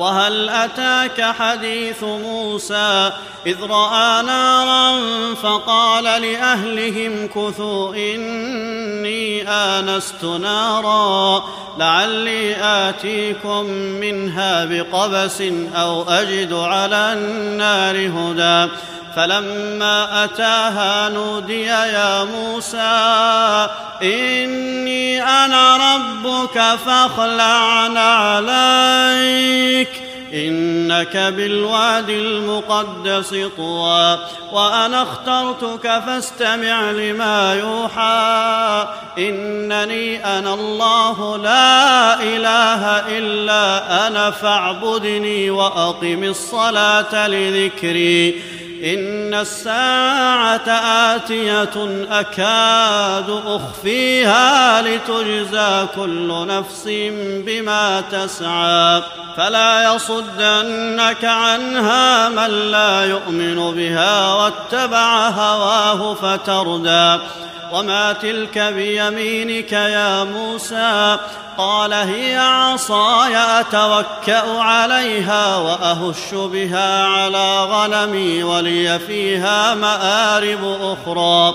وهل أتاك حديث موسى إذ رأى نارا فقال لأهلهم كثوا إني آنست نارا لعلي آتيكم منها بقبس أو أجد على النار هدى فلما أتاها نودي يا موسى إني أنا ربك فاخلع عليك إنك بالوادي المقدس طوى وأنا اخترتك فاستمع لما يوحى إنني أنا الله لا إله إلا أنا فاعبدني وأقم الصلاة لذكري. إن الساعة آتية أكاد أخفيها لتجزى كل نفس بما تسعى. فلا يصدنك عنها من لا يؤمن بها واتبع هواه فتردى. وما تلك بيمينك يا موسى قال هي عصاي اتوكا عليها واهش بها على غنمي ولي فيها مارب أخرى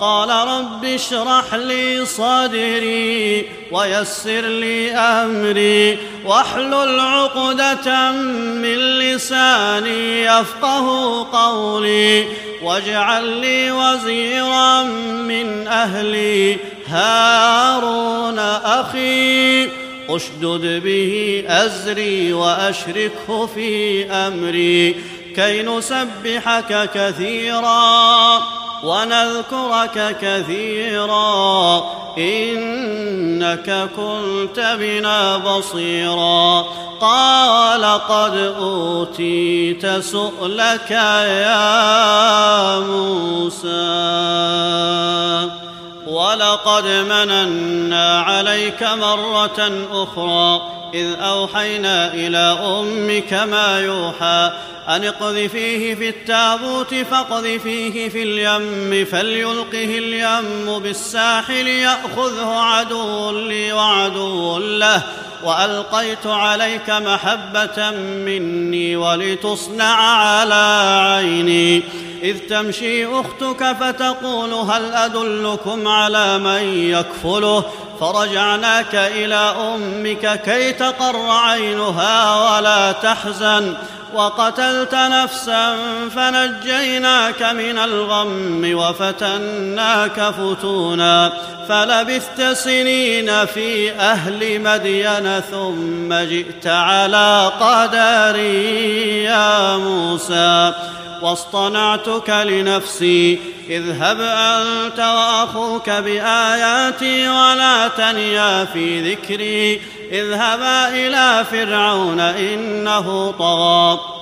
قال رب اشرح لي صدري ويسر لي أمري واحلل عقدة من لساني يفقه قولي واجعل لي وزيرا من أهلي هارون أخي أشدد به أزري وأشركه في أمري كي نسبحك كثيرا ونذكرك كثيرا إنك كنت بنا بصيرا قال قد أوتيت سؤلك يا موسى ولقد مننا عليك مرة أخرى إذ أوحينا إلى أمك ما يوحى أن اقذفيه في التابوت فاقذفيه في اليم فليلقه اليم بالساحل يأخذه عدو لي وعدو له وألقيت عليك محبة مني ولتصنع على عيني إذ تمشي أختك فتقول هل أدلكم على من يكفله؟ فرجعناك إلى أمك كي تقر عينها ولا تحزن. وقتلت نفسا فنجيناك من الغم وفتناك فتونا. فلبثت سنين في أهل مدين ثم جئت على قدري يا موسى. واصطنعتك لنفسي. اذهب أنت وأخوك بآياتي ولا تنيا في ذكري. اذهبا إلى فرعون إنه طغى.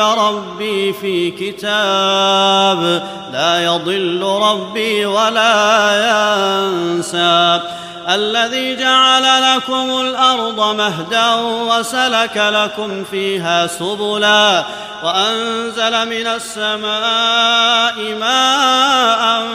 ربي في كتاب. لا يضل ربي ولا ينسى. الذي جعل لكم الأرض مهدا وسلك لكم فيها سبلا وأنزل من السماء ماء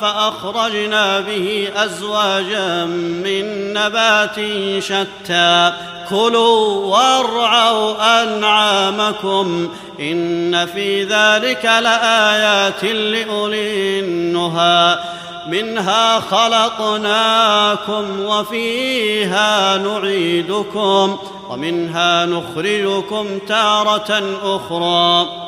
فأخرجنا به أزواجا من نبات شتى. كلوا وارعوا أنعامكم إن في ذلك لآيات لأولي النهى. منها خلقناكم وفيها نعيدكم ومنها نخرجكم تارة أخرى.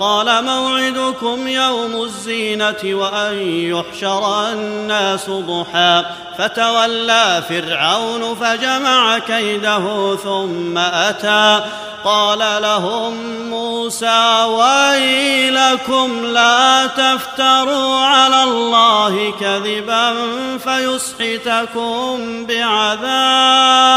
قال موعدكم يوم الزينة وأن يحشر الناس ضحى. فتولى فرعون فجمع كيده ثم أتى. قال لهم موسى ويلكم لا تفتروا على الله كذبا فيسحتكم بعذاب.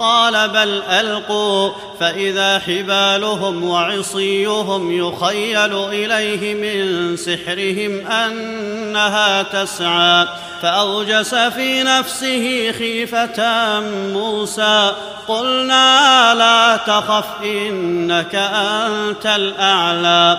قال بل ألقوا فإذا حبالهم وعصيهم يخيل إليه من سحرهم أنها تسعى فأوجس في نفسه خيفة موسى قلنا لا تخف إنك أنت الأعلى.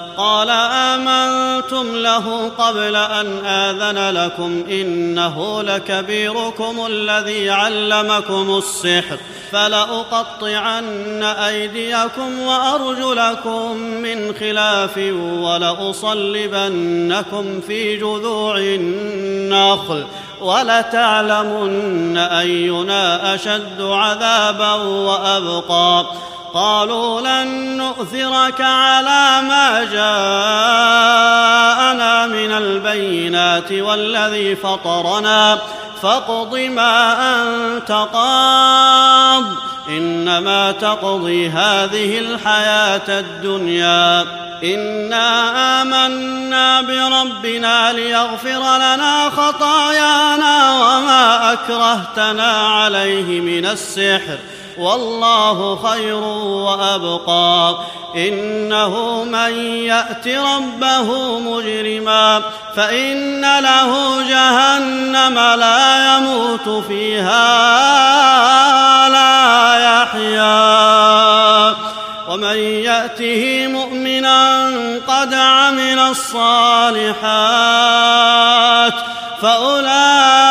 قال آمنتم له قبل أن آذن لكم إنه لكبيركم الذي علمكم السحر فلأقطعن أيديكم وأرجلكم من خلاف ولأصلبنكم في جذوع النخل ولتعلمن أينا أشد عذابا وأبقى قالوا لن نؤثرك على ما جاءنا من البينات والذي فطرنا. فاقض ما أنت قاض. إنما تقضي هذه الحياة الدنيا. إنا آمنا بربنا ليغفر لنا خطايانا وما أكرهتنا عليه من السحر. والله خير وأبقى. إنه من يأت ربه مجرما فإن له جهنم لا يموت فيها لا يحيا. ومن يأته مؤمنا قد عمل الصالحات فأولئك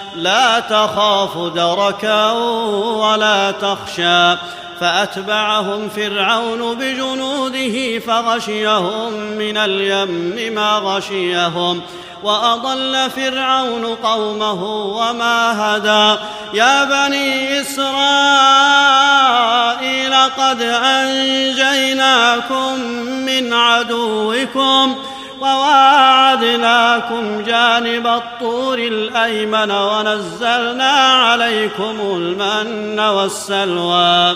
لا تخاف دركا ولا تخشى. فأتبعهم فرعون بجنوده فغشيهم من اليم ما غشيهم. وأضل فرعون قومه وما هدى. يا بني إسرائيل قد أنجيناكم من عدوكم. وواعدناكم جانب الطور الأيمن ونزلنا عليكم المن والسلوى.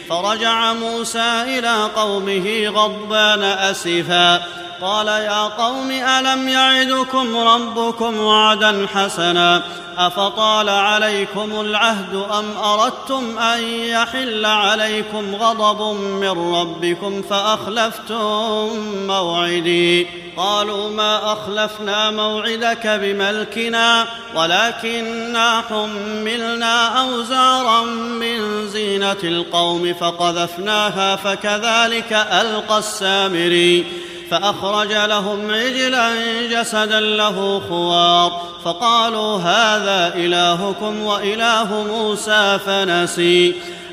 فرجع موسى إلى قومه غضبان أسفا. قال يا قوم ألم يعدكم ربكم وعدا حسنا؟ أفطال عليكم العهد أم أردتم أن يحل عليكم غضب من ربكم فأخلفتم موعدي؟ قالوا ما أخلفنا موعدك بملكنا ولكنا حملنا أوزارا من زينة القوم فقذفناها فكذلك ألقى السامري فأخرج لهم عجلا جسدا له خوار فقالوا هذا إلهكم وإله موسى فنسي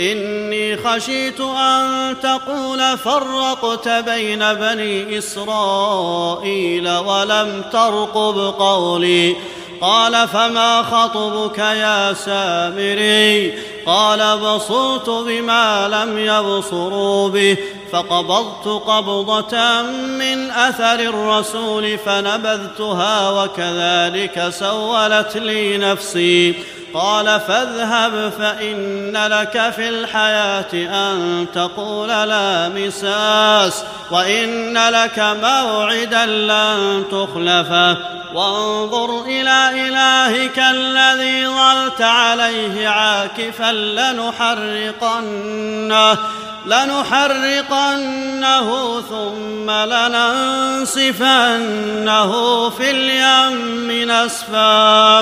إني خشيت أن تقول فرقت بين بني إسرائيل ولم ترقب قولي. قال فما خطبك يا سامري؟ قال بصرت بما لم يبصروا به. فقبضت قبضة من أثر الرسول فنبذتها وكذلك سولت لي نفسي. قال فاذهب فإن لك في الحياة أن تقول لا مساس وإن لك موعدا لن تخلفه وانظر إلى إلهك الذي ظلت عليه عاكفا لنحرقنه لنحرقنه ثم لننسفنه في اليم نسفا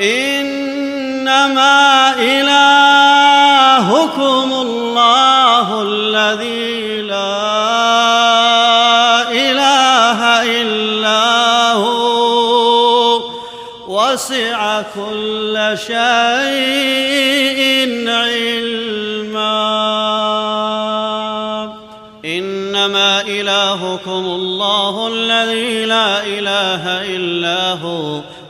إنما إلهكم الله الذي لا إله إلا هو. وسع كل شيء علما. إنما إلهكم الله الذي لا إله إلا هو.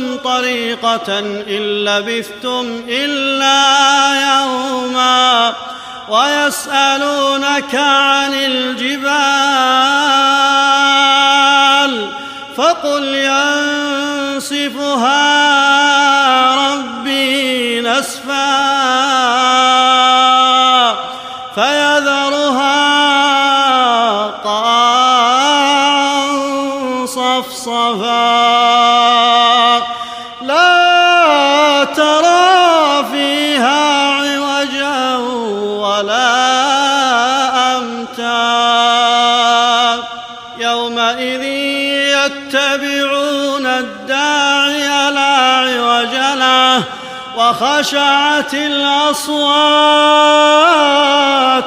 امثلهم طريقة إن لبثتم إلا يوما ويسألونك عن الجبال فقل ينسفها وخشعت الأصوات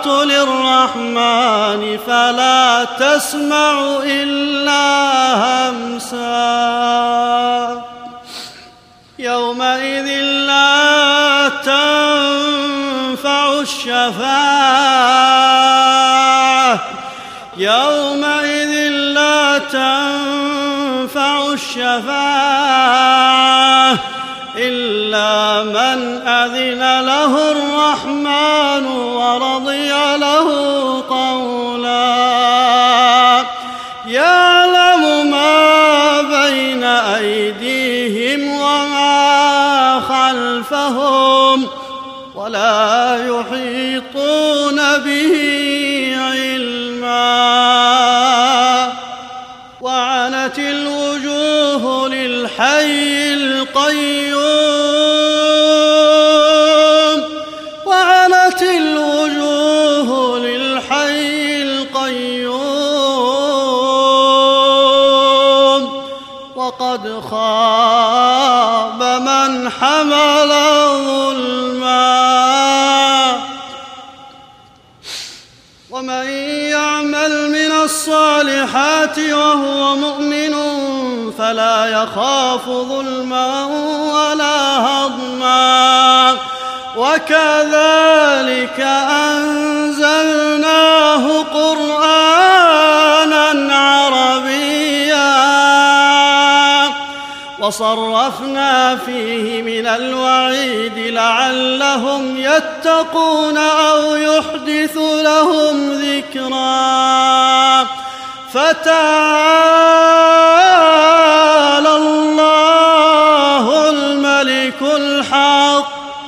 للرحمن فلا تسمع إلا همسا. يومئذ لا تنفع الشفاعة. يومئذ لا تنفع الشفاعة. أذن له الرحمن ورضي له قولا. يعلم ما بين أيديهم وما خلفهم ولا يحيطون يخاف ظلما ولا هضما وكذلك أنزلناه قرآنا عربيا وصرفنا فيه من الوعيد لعلهم يتقون أو يحدث لهم ذكرا فتعالى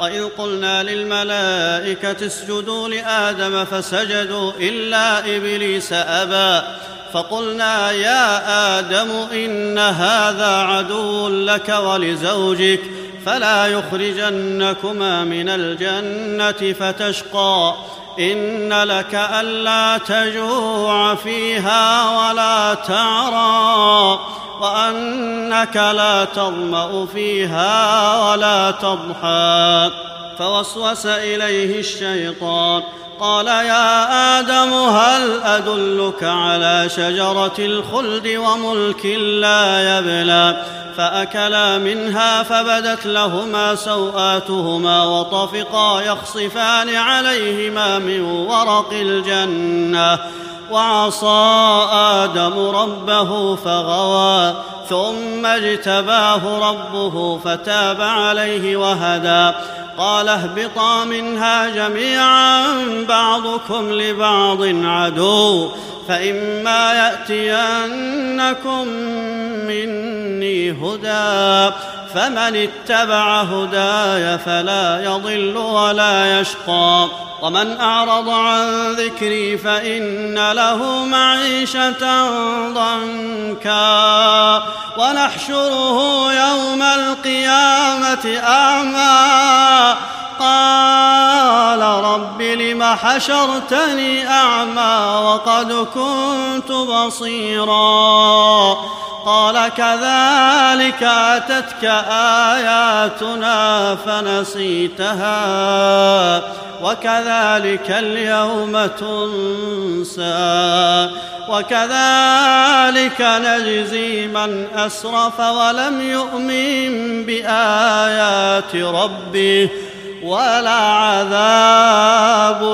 واذ قلنا للملائكه اسجدوا لادم فسجدوا الا ابليس ابى فقلنا يا آدم ان هذا عدو لك ولزوجك فلا يخرجنكما من الجنه فتشقى ان لك الا تجوع فيها ولا تعرى وانك لا تظمأ فيها ولا تضحى. فوسوس إليه الشيطان قال يا آدم هل أدلك على شجرة الخلد وملك لا يبلى؟ فأكلا منها فبدت لهما سوآتهما وطفقا يخصفان عليهما من ورق الجنة. وعصى آدم ربه فغوى ثم اجتباه ربه فتاب عليه وهدى. قال اهبطا منها جميعا بعضكم لبعض عدو فإما يأتينكم مني هدى. فمن اتبع هداي فلا يضل ولا يشقى. ومن أعرض عن ذكري فإن له معيشة ضنكا. ونحشره يوم القيامة أعمى. قال رب لم حشرتني أعمى وقد كنت بصيرا. قال كذلك أتتك آياتنا فنسيتها وكذلك اليوم تنسى وكذلك نجزي من أسرف ولم يؤمن بآيات ربه ولعذاب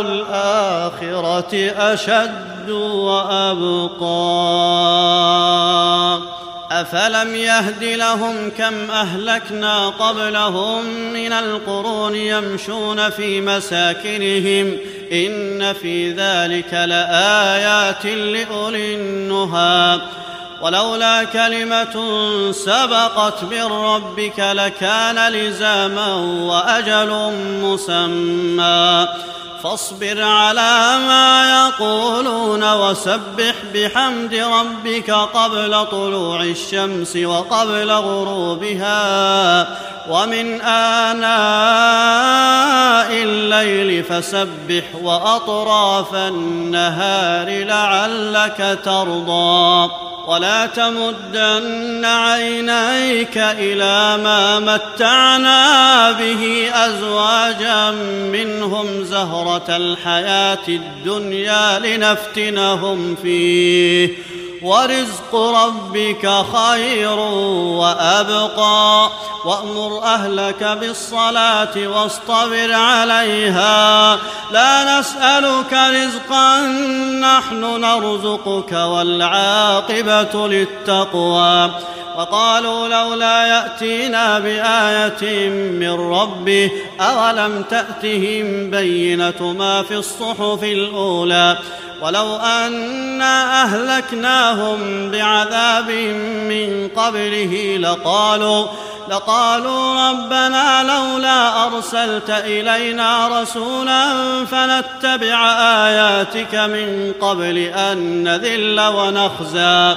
الآخرة أشد وأبقى أفلم يهد لهم كم أهلكنا قبلهم من القرون يمشون في مساكنهم إن في ذلك لآيات لأولي النهى. ولولا كلمة سبقت من ربك لكان لزاما وأجل مسمى. فاصبر على ما يقولون وسبح بحمد ربك قبل طلوع الشمس وقبل غروبها. ومن آناء الليل فسبح وأطراف النهار لعلك ترضى. ولا تمدن عينيك إلى ما متعنا به أزواجا منهم زهرة الحياة الدنيا لنفتنهم فيه ورزق ربك خير وأبقى. وأمر أهلك بالصلاة واصطبر عليها. لا نسألك رزقا نحن نرزقك والعاقبة للتقوى. وقالوا لولا يأتينا بآية من ربه أولم تأتهم بينة ما في الصحف الأولى؟ ولو انا أهلكناهم بعذاب من قبله لقالوا لقالوا ربنا لولا أرسلت إلينا رسولا فنتبع آياتك من قبل أن نذل ونخزى.